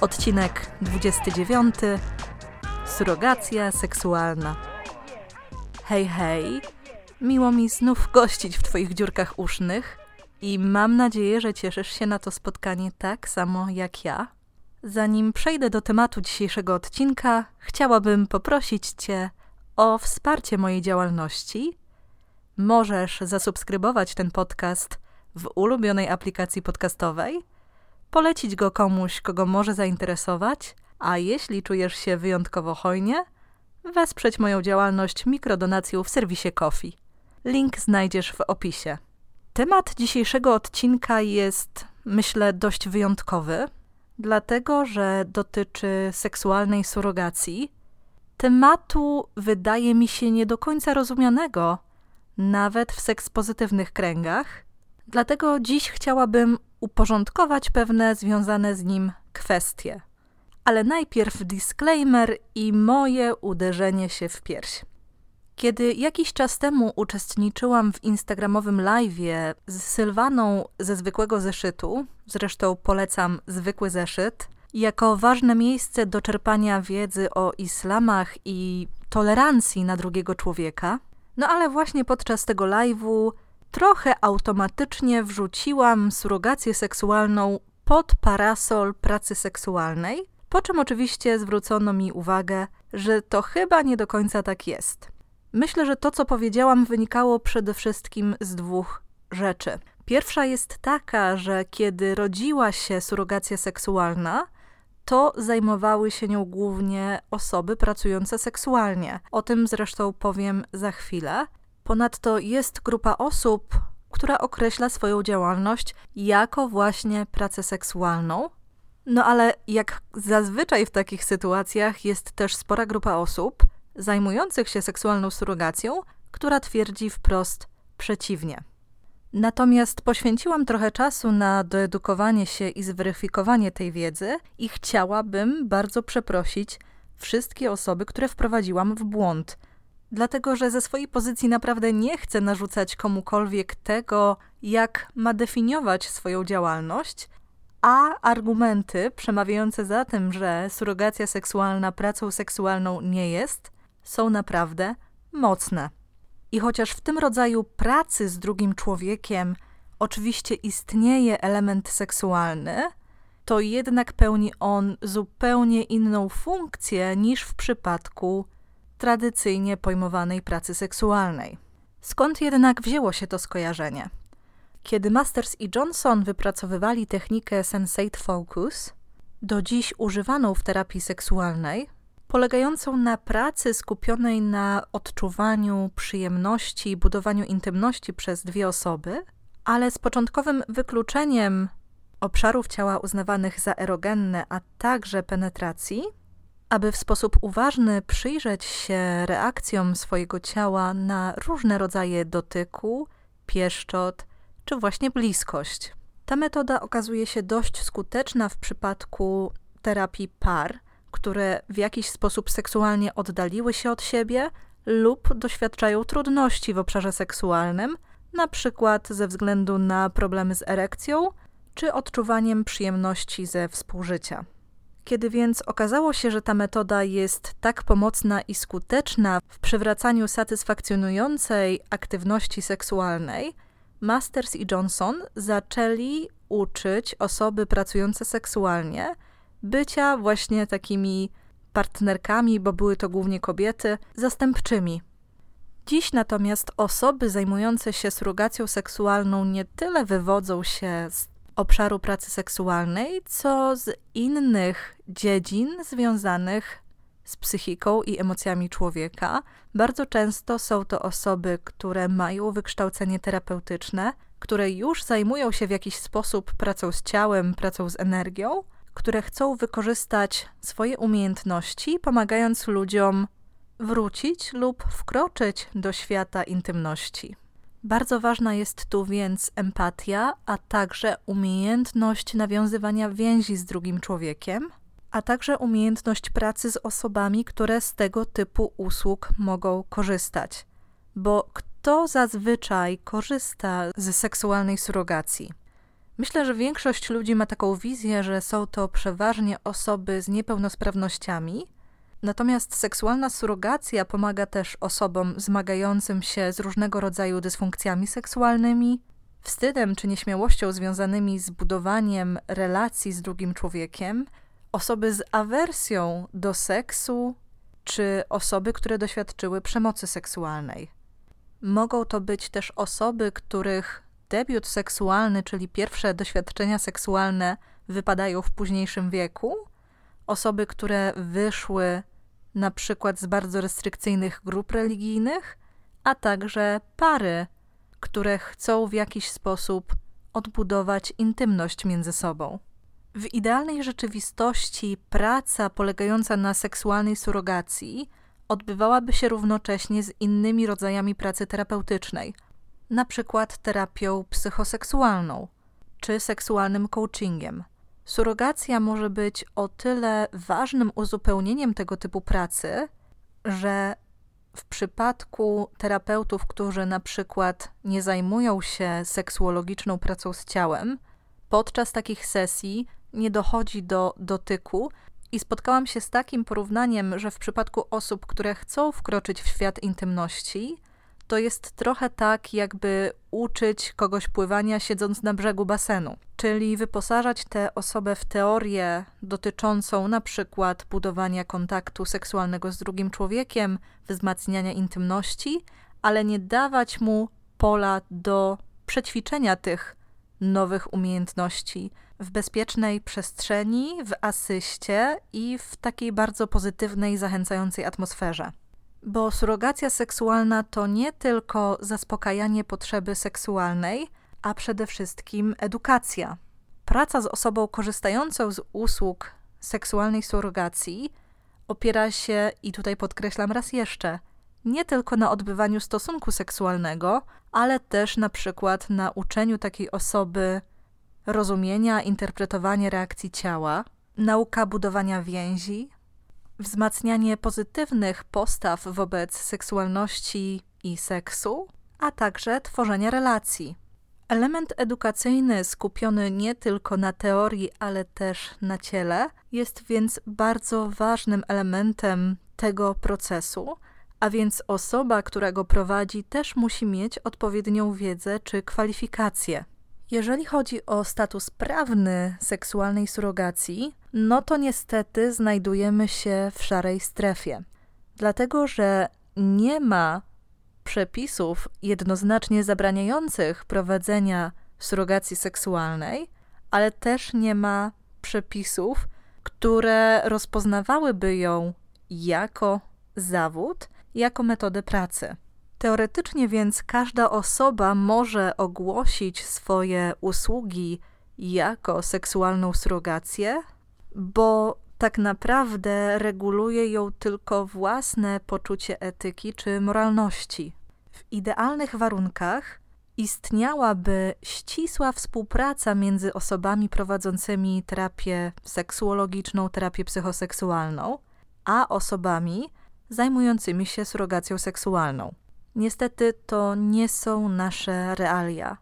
Odcinek 29. Surogacja seksualna. Hej, hej. Miło mi znów gościć w Twoich dziurkach usznych i mam nadzieję, że cieszysz się na to spotkanie tak samo jak ja. Zanim przejdę do tematu dzisiejszego odcinka, chciałabym poprosić Cię o wsparcie mojej działalności. Możesz zasubskrybować ten podcast w ulubionej aplikacji podcastowej, polecić go komuś, kogo może zainteresować, a jeśli czujesz się wyjątkowo hojnie, wesprzeć moją działalność mikrodonacją w serwisie Kofi. Link znajdziesz w opisie. Temat dzisiejszego odcinka jest, myślę, dość wyjątkowy, dlatego że dotyczy seksualnej surogacji. Tematu wydaje mi się nie do końca rozumianego, nawet w sekspozytywnych kręgach. Dlatego dziś chciałabym uporządkować pewne związane z nim kwestie. Ale najpierw disclaimer i moje uderzenie się w pierś. Kiedy jakiś czas temu uczestniczyłam w instagramowym live'ie z Sylwaną ze zwykłego zeszytu, zresztą polecam zwykły zeszyt, jako ważne miejsce do czerpania wiedzy o islamach i tolerancji na drugiego człowieka, no ale właśnie podczas tego live'u trochę automatycznie wrzuciłam surogację seksualną pod parasol pracy seksualnej, po czym oczywiście zwrócono mi uwagę, że to chyba nie do końca tak jest. Myślę, że to, co powiedziałam, wynikało przede wszystkim z dwóch rzeczy. Pierwsza jest taka, że kiedy rodziła się surogacja seksualna, to zajmowały się nią głównie osoby pracujące seksualnie. O tym zresztą powiem za chwilę. Ponadto jest grupa osób, która określa swoją działalność jako właśnie pracę seksualną. No ale jak zazwyczaj w takich sytuacjach jest też spora grupa osób, zajmujących się seksualną surogacją, która twierdzi wprost przeciwnie. Natomiast poświęciłam trochę czasu na doedukowanie się i zweryfikowanie tej wiedzy i chciałabym bardzo przeprosić wszystkie osoby, które wprowadziłam w błąd. Dlatego, że ze swojej pozycji naprawdę nie chcę narzucać komukolwiek tego, jak ma definiować swoją działalność, a argumenty przemawiające za tym, że surogacja seksualna pracą seksualną nie jest, są naprawdę mocne. I chociaż w tym rodzaju pracy z drugim człowiekiem oczywiście istnieje element seksualny, to jednak pełni on zupełnie inną funkcję niż w przypadku tradycyjnie pojmowanej pracy seksualnej. Skąd jednak wzięło się to skojarzenie? Kiedy Masters i Johnson wypracowywali technikę Sensate Focus, do dziś używaną w terapii seksualnej, polegającą na pracy skupionej na odczuwaniu przyjemności i budowaniu intymności przez dwie osoby, ale z początkowym wykluczeniem obszarów ciała uznawanych za erogenne, a także penetracji, aby w sposób uważny przyjrzeć się reakcjom swojego ciała na różne rodzaje dotyku, pieszczot czy właśnie bliskość. Ta metoda okazuje się dość skuteczna w przypadku terapii par, które w jakiś sposób seksualnie oddaliły się od siebie lub doświadczają trudności w obszarze seksualnym, na przykład ze względu na problemy z erekcją czy odczuwaniem przyjemności ze współżycia. Kiedy więc okazało się, że ta metoda jest tak pomocna i skuteczna w przywracaniu satysfakcjonującej aktywności seksualnej, Masters i Johnson zaczęli uczyć osoby pracujące seksualnie bycia właśnie takimi partnerkami, bo były to głównie kobiety, zastępczymi. Dziś natomiast osoby zajmujące się surogacją seksualną nie tyle wywodzą się z obszaru pracy seksualnej, co z innych dziedzin związanych z psychiką i emocjami człowieka. Bardzo często są to osoby, które mają wykształcenie terapeutyczne, które już zajmują się w jakiś sposób pracą z ciałem, pracą z energią, które chcą wykorzystać swoje umiejętności, pomagając ludziom wrócić lub wkroczyć do świata intymności. Bardzo ważna jest tu więc empatia, a także umiejętność nawiązywania więzi z drugim człowiekiem, a także umiejętność pracy z osobami, które z tego typu usług mogą korzystać. Bo kto zazwyczaj korzysta z seksualnej surogacji? Myślę, że większość ludzi ma taką wizję, że są to przeważnie osoby z niepełnosprawnościami, natomiast seksualna surogacja pomaga też osobom zmagającym się z różnego rodzaju dysfunkcjami seksualnymi, wstydem czy nieśmiałością związanymi z budowaniem relacji z drugim człowiekiem, osoby z awersją do seksu, czy osoby, które doświadczyły przemocy seksualnej. Mogą to być też osoby, których debiut seksualny, czyli pierwsze doświadczenia seksualne, wypadają w późniejszym wieku, osoby, które wyszły na przykład z bardzo restrykcyjnych grup religijnych, a także pary, które chcą w jakiś sposób odbudować intymność między sobą. W idealnej rzeczywistości praca polegająca na seksualnej surogacji odbywałaby się równocześnie z innymi rodzajami pracy terapeutycznej, na przykład terapią psychoseksualną czy seksualnym coachingiem. Surogacja może być o tyle ważnym uzupełnieniem tego typu pracy, że w przypadku terapeutów, którzy na przykład nie zajmują się seksuologiczną pracą z ciałem, podczas takich sesji nie dochodzi do dotyku. I spotkałam się z takim porównaniem, że w przypadku osób, które chcą wkroczyć w świat intymności, to jest trochę tak, jakby uczyć kogoś pływania siedząc na brzegu basenu, czyli wyposażać tę osobę w teorię dotyczącą na przykład budowania kontaktu seksualnego z drugim człowiekiem, wzmacniania intymności, ale nie dawać mu pola do przećwiczenia tych nowych umiejętności w bezpiecznej przestrzeni, w asyście i w takiej bardzo pozytywnej, zachęcającej atmosferze. Bo surogacja seksualna to nie tylko zaspokajanie potrzeby seksualnej, a przede wszystkim edukacja. Praca z osobą korzystającą z usług seksualnej surogacji opiera się, i tutaj podkreślam raz jeszcze, nie tylko na odbywaniu stosunku seksualnego, ale też na przykład na uczeniu takiej osoby rozumienia, interpretowania reakcji ciała, nauka budowania więzi, wzmacnianie pozytywnych postaw wobec seksualności i seksu, a także tworzenia relacji. Element edukacyjny skupiony nie tylko na teorii, ale też na ciele, jest więc bardzo ważnym elementem tego procesu, a więc osoba, która go prowadzi, też musi mieć odpowiednią wiedzę czy kwalifikacje. Jeżeli chodzi o status prawny seksualnej surogacji, no to niestety znajdujemy się w szarej strefie, dlatego że nie ma przepisów jednoznacznie zabraniających prowadzenia surogacji seksualnej, ale też nie ma przepisów, które rozpoznawałyby ją jako zawód, jako metodę pracy. Teoretycznie więc każda osoba może ogłosić swoje usługi jako seksualną surrogację, bo tak naprawdę reguluje ją tylko własne poczucie etyki czy moralności. W idealnych warunkach istniałaby ścisła współpraca między osobami prowadzącymi terapię seksuologiczną, terapię psychoseksualną, a osobami zajmującymi się surrogacją seksualną. Niestety to nie są nasze realia.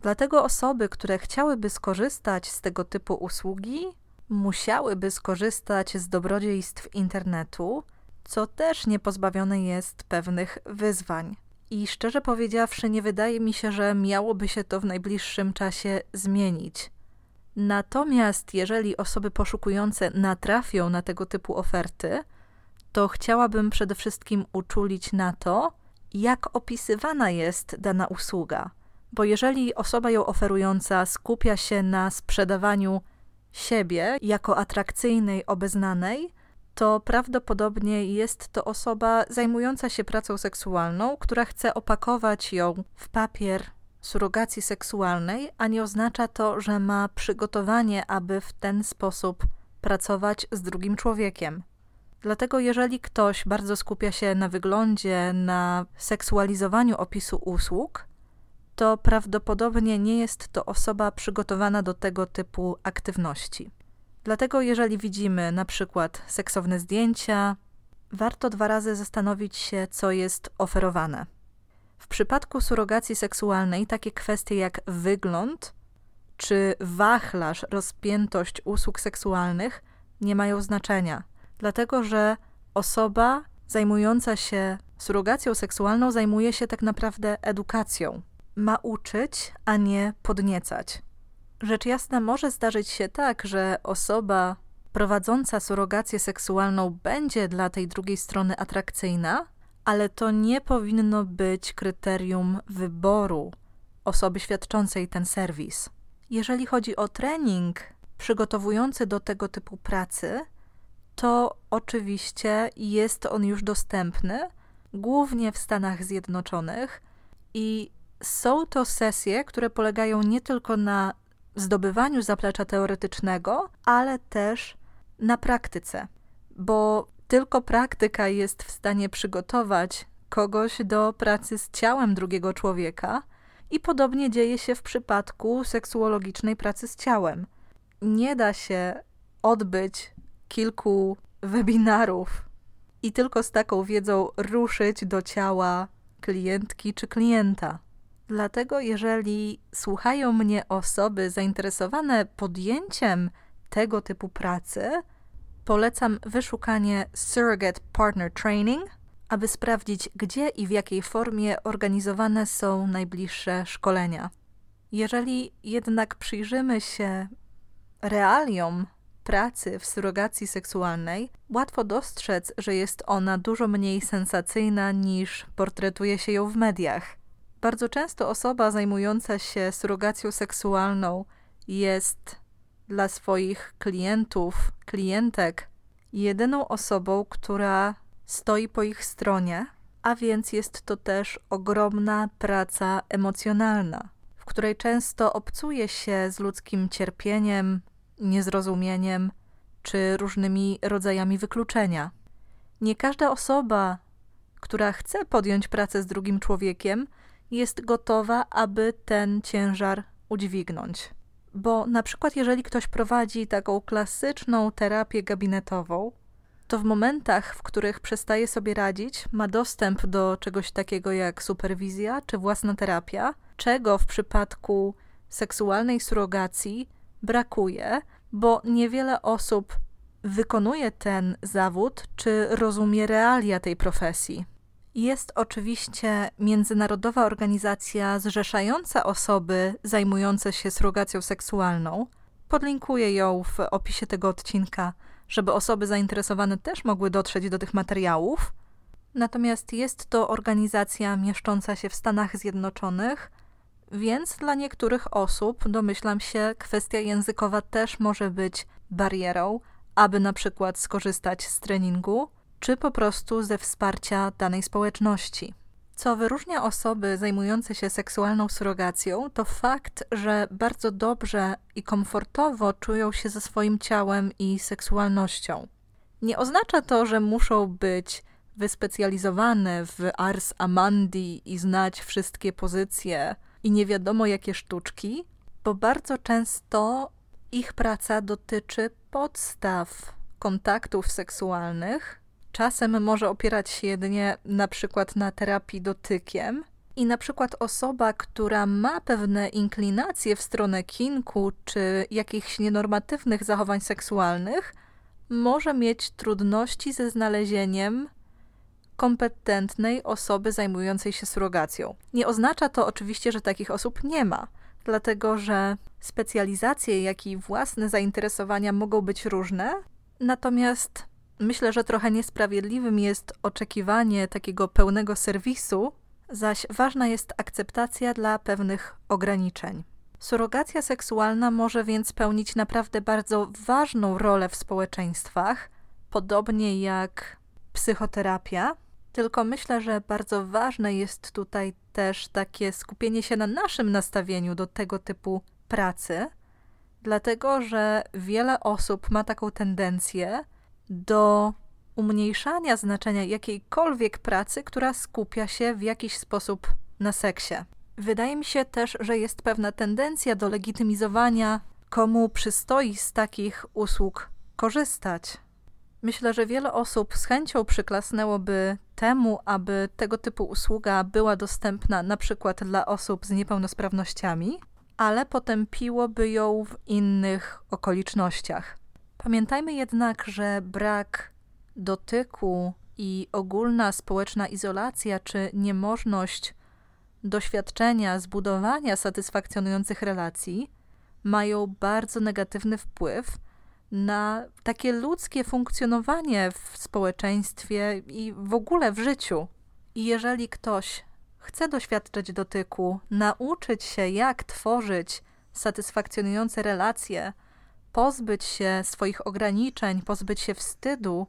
Dlatego osoby, które chciałyby skorzystać z tego typu usługi, musiałyby skorzystać z dobrodziejstw internetu, co też nie pozbawione jest pewnych wyzwań. I szczerze powiedziawszy, nie wydaje mi się, że miałoby się to w najbliższym czasie zmienić. Natomiast jeżeli osoby poszukujące natrafią na tego typu oferty, to chciałabym przede wszystkim uczulić na to, jak opisywana jest dana usługa. Bo jeżeli osoba ją oferująca skupia się na sprzedawaniu siebie jako atrakcyjnej, obeznanej, to prawdopodobnie jest to osoba zajmująca się pracą seksualną, która chce opakować ją w papier surogacji seksualnej, a nie oznacza to, że ma przygotowanie, aby w ten sposób pracować z drugim człowiekiem. Dlatego, jeżeli ktoś bardzo skupia się na wyglądzie, na seksualizowaniu opisu usług, to prawdopodobnie nie jest to osoba przygotowana do tego typu aktywności. Dlatego, jeżeli widzimy na przykład seksowne zdjęcia, warto dwa razy zastanowić się, co jest oferowane. W przypadku surogacji seksualnej takie kwestie jak wygląd czy wachlarz, rozpiętość usług seksualnych nie mają znaczenia, dlatego że osoba zajmująca się surogacją seksualną zajmuje się tak naprawdę edukacją. Ma uczyć, a nie podniecać. Rzecz jasna, może zdarzyć się tak, że osoba prowadząca surogację seksualną będzie dla tej drugiej strony atrakcyjna, ale to nie powinno być kryterium wyboru osoby świadczącej ten serwis. Jeżeli chodzi o trening przygotowujący do tego typu pracy, to oczywiście jest on już dostępny, głównie w Stanach Zjednoczonych, i są to sesje, które polegają nie tylko na zdobywaniu zaplecza teoretycznego, ale też na praktyce, bo tylko praktyka jest w stanie przygotować kogoś do pracy z ciałem drugiego człowieka, i podobnie dzieje się w przypadku seksuologicznej pracy z ciałem. Nie da się odbyć kilku webinarów i tylko z taką wiedzą ruszyć do ciała klientki czy klienta. Dlatego, jeżeli słuchają mnie osoby zainteresowane podjęciem tego typu pracy, polecam wyszukanie Surrogate Partner Training, aby sprawdzić, gdzie i w jakiej formie organizowane są najbliższe szkolenia. Jeżeli jednak przyjrzymy się realiom pracy w surogacji seksualnej, łatwo dostrzec, że jest ona dużo mniej sensacyjna niż portretuje się ją w mediach. Bardzo często osoba zajmująca się surogacją seksualną jest dla swoich klientów, klientek jedyną osobą, która stoi po ich stronie, a więc jest to też ogromna praca emocjonalna, w której często obcuje się z ludzkim cierpieniem, niezrozumieniem czy różnymi rodzajami wykluczenia. Nie każda osoba, która chce podjąć pracę z drugim człowiekiem, jest gotowa, aby ten ciężar udźwignąć. Bo na przykład, jeżeli ktoś prowadzi taką klasyczną terapię gabinetową, to w momentach, w których przestaje sobie radzić, ma dostęp do czegoś takiego jak superwizja czy własna terapia, czego w przypadku seksualnej surogacji brakuje, bo niewiele osób wykonuje ten zawód czy rozumie realia tej profesji. Jest oczywiście międzynarodowa organizacja zrzeszająca osoby zajmujące się surogacją seksualną. Podlinkuję ją w opisie tego odcinka, żeby osoby zainteresowane też mogły dotrzeć do tych materiałów. Natomiast jest to organizacja mieszcząca się w Stanach Zjednoczonych, więc dla niektórych osób, domyślam się, kwestia językowa też może być barierą, aby na przykład skorzystać z treningu czy po prostu ze wsparcia danej społeczności. Co wyróżnia osoby zajmujące się seksualną surogacją, to fakt, że bardzo dobrze i komfortowo czują się ze swoim ciałem i seksualnością. Nie oznacza to, że muszą być wyspecjalizowane w ars amandi i znać wszystkie pozycje i nie wiadomo jakie sztuczki, bo bardzo często ich praca dotyczy podstaw kontaktów seksualnych czasem może opierać się jedynie na przykład na terapii dotykiem. I na przykład osoba, która ma pewne inklinacje w stronę kinku czy jakichś nienormatywnych zachowań seksualnych, może mieć trudności ze znalezieniem kompetentnej osoby zajmującej się surrogacją. Nie oznacza to oczywiście, że takich osób nie ma, dlatego że specjalizacje, jak i własne zainteresowania mogą być różne, natomiast Myślę, że trochę niesprawiedliwym jest oczekiwanie takiego pełnego serwisu, zaś ważna jest akceptacja dla pewnych ograniczeń. Surogacja seksualna może więc pełnić naprawdę bardzo ważną rolę w społeczeństwach, podobnie jak psychoterapia. Tylko myślę, że bardzo ważne jest tutaj też takie skupienie się na naszym nastawieniu do tego typu pracy, dlatego że wiele osób ma taką tendencję do umniejszania znaczenia jakiejkolwiek pracy, która skupia się w jakiś sposób na seksie. Wydaje mi się też, że jest pewna tendencja do legitymizowania, komu przystoi z takich usług korzystać. Myślę, że wiele osób z chęcią przyklasnęłoby temu, aby tego typu usługa była dostępna na przykład dla osób z niepełnosprawnościami, ale potępiłoby ją w innych okolicznościach. Pamiętajmy jednak, że brak dotyku i ogólna społeczna izolacja czy niemożność doświadczenia zbudowania satysfakcjonujących relacji mają bardzo negatywny wpływ na takie ludzkie funkcjonowanie w społeczeństwie i w ogóle w życiu. I jeżeli ktoś chce doświadczać dotyku, nauczyć się, jak tworzyć satysfakcjonujące relacje, pozbyć się swoich ograniczeń, pozbyć się wstydu,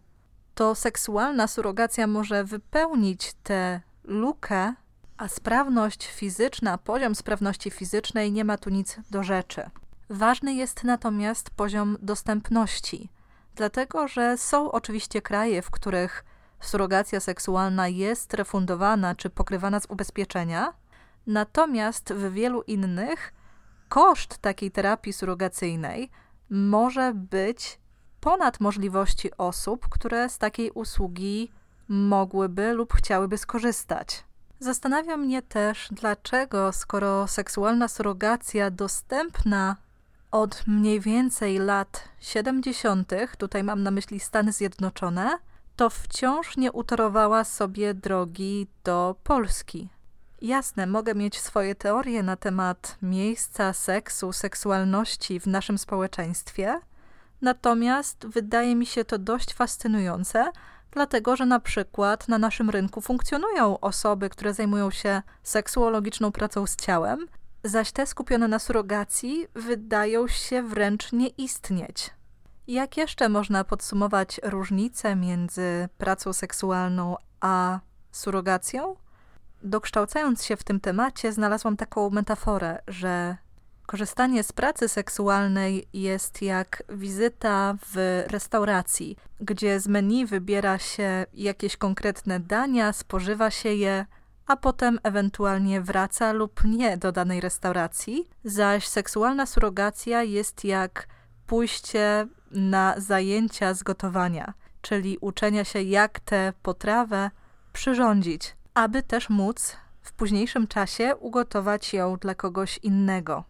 to seksualna surogacja może wypełnić tę lukę, a sprawność fizyczna, poziom sprawności fizycznej nie ma tu nic do rzeczy. Ważny jest natomiast poziom dostępności, dlatego że są oczywiście kraje, w których surogacja seksualna jest refundowana czy pokrywana z ubezpieczenia, natomiast w wielu innych koszt takiej terapii surogacyjnej może być ponad możliwości osób, które z takiej usługi mogłyby lub chciałyby skorzystać. Zastanawia mnie też, dlaczego, skoro seksualna surogacja dostępna od mniej więcej lat 70., tutaj mam na myśli Stany Zjednoczone, to wciąż nie utorowała sobie drogi do Polski. Jasne, mogę mieć swoje teorie na temat miejsca seksu, seksualności w naszym społeczeństwie, natomiast wydaje mi się to dość fascynujące, dlatego że na przykład na naszym rynku funkcjonują osoby, które zajmują się seksuologiczną pracą z ciałem, zaś te skupione na surogacji wydają się wręcz nie istnieć. Jak jeszcze można podsumować różnicę między pracą seksualną a surogacją? Dokształcając się w tym temacie, znalazłam taką metaforę, że korzystanie z pracy seksualnej jest jak wizyta w restauracji, gdzie z menu wybiera się jakieś konkretne dania, spożywa się je, a potem ewentualnie wraca lub nie do danej restauracji, zaś seksualna surogacja jest jak pójście na zajęcia z gotowania, czyli uczenia się, jak tę potrawę przyrządzić, aby też móc w późniejszym czasie ugotować ją dla kogoś innego.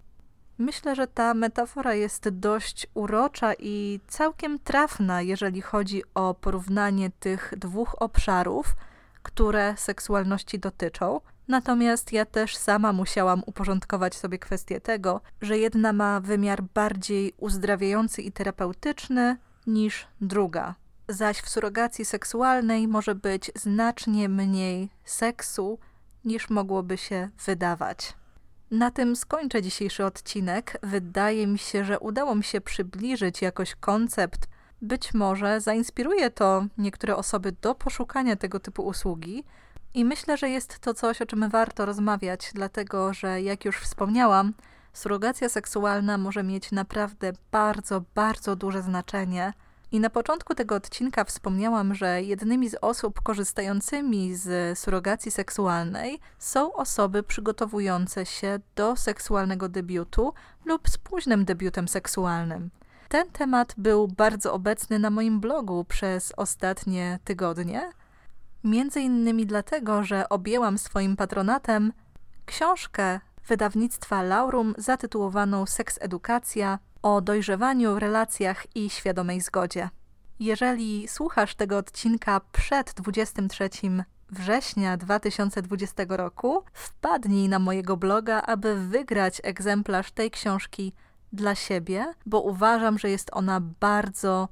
Myślę, że ta metafora jest dość urocza i całkiem trafna, jeżeli chodzi o porównanie tych dwóch obszarów, które seksualności dotyczą. Natomiast ja też sama musiałam uporządkować sobie kwestię tego, że jedna ma wymiar bardziej uzdrawiający i terapeutyczny niż druga. Zaś w surogacji seksualnej może być znacznie mniej seksu niż mogłoby się wydawać. Na tym skończę dzisiejszy odcinek. Wydaje mi się, że udało mi się przybliżyć jakoś koncept. Być może zainspiruje to niektóre osoby do poszukania tego typu usługi. I myślę, że jest to coś, o czym warto rozmawiać, dlatego że, jak już wspomniałam, surogacja seksualna może mieć naprawdę bardzo, bardzo duże znaczenie. I na początku tego odcinka wspomniałam, że jednymi z osób korzystającymi z surogacji seksualnej są osoby przygotowujące się do seksualnego debiutu lub z późnym debiutem seksualnym. Ten temat był bardzo obecny na moim blogu przez ostatnie tygodnie, Między innymi dlatego, że objęłam swoim patronatem książkę wydawnictwa Laurum zatytułowaną Seks Edukacja o dojrzewaniu, relacjach i świadomej zgodzie. Jeżeli słuchasz tego odcinka przed 23 września 2020 roku, wpadnij na mojego bloga, aby wygrać egzemplarz tej książki dla siebie, bo uważam, że jest ona bardzo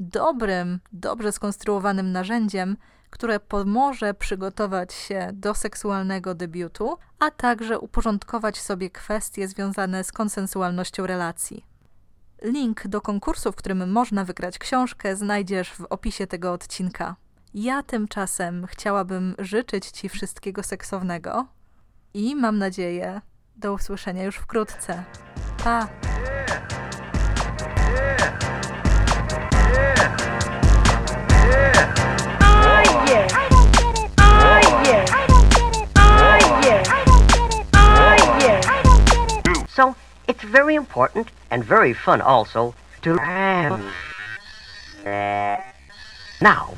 dobrym, dobrze skonstruowanym narzędziem, które pomoże przygotować się do seksualnego debiutu, a także uporządkować sobie kwestie związane z konsensualnością relacji. Link do konkursu, w którym można wygrać książkę, znajdziesz w opisie tego odcinka. Ja tymczasem chciałabym życzyć Ci wszystkiego seksownego i mam nadzieję do usłyszenia już wkrótce. Pa! So it's very important and very fun also to. Now,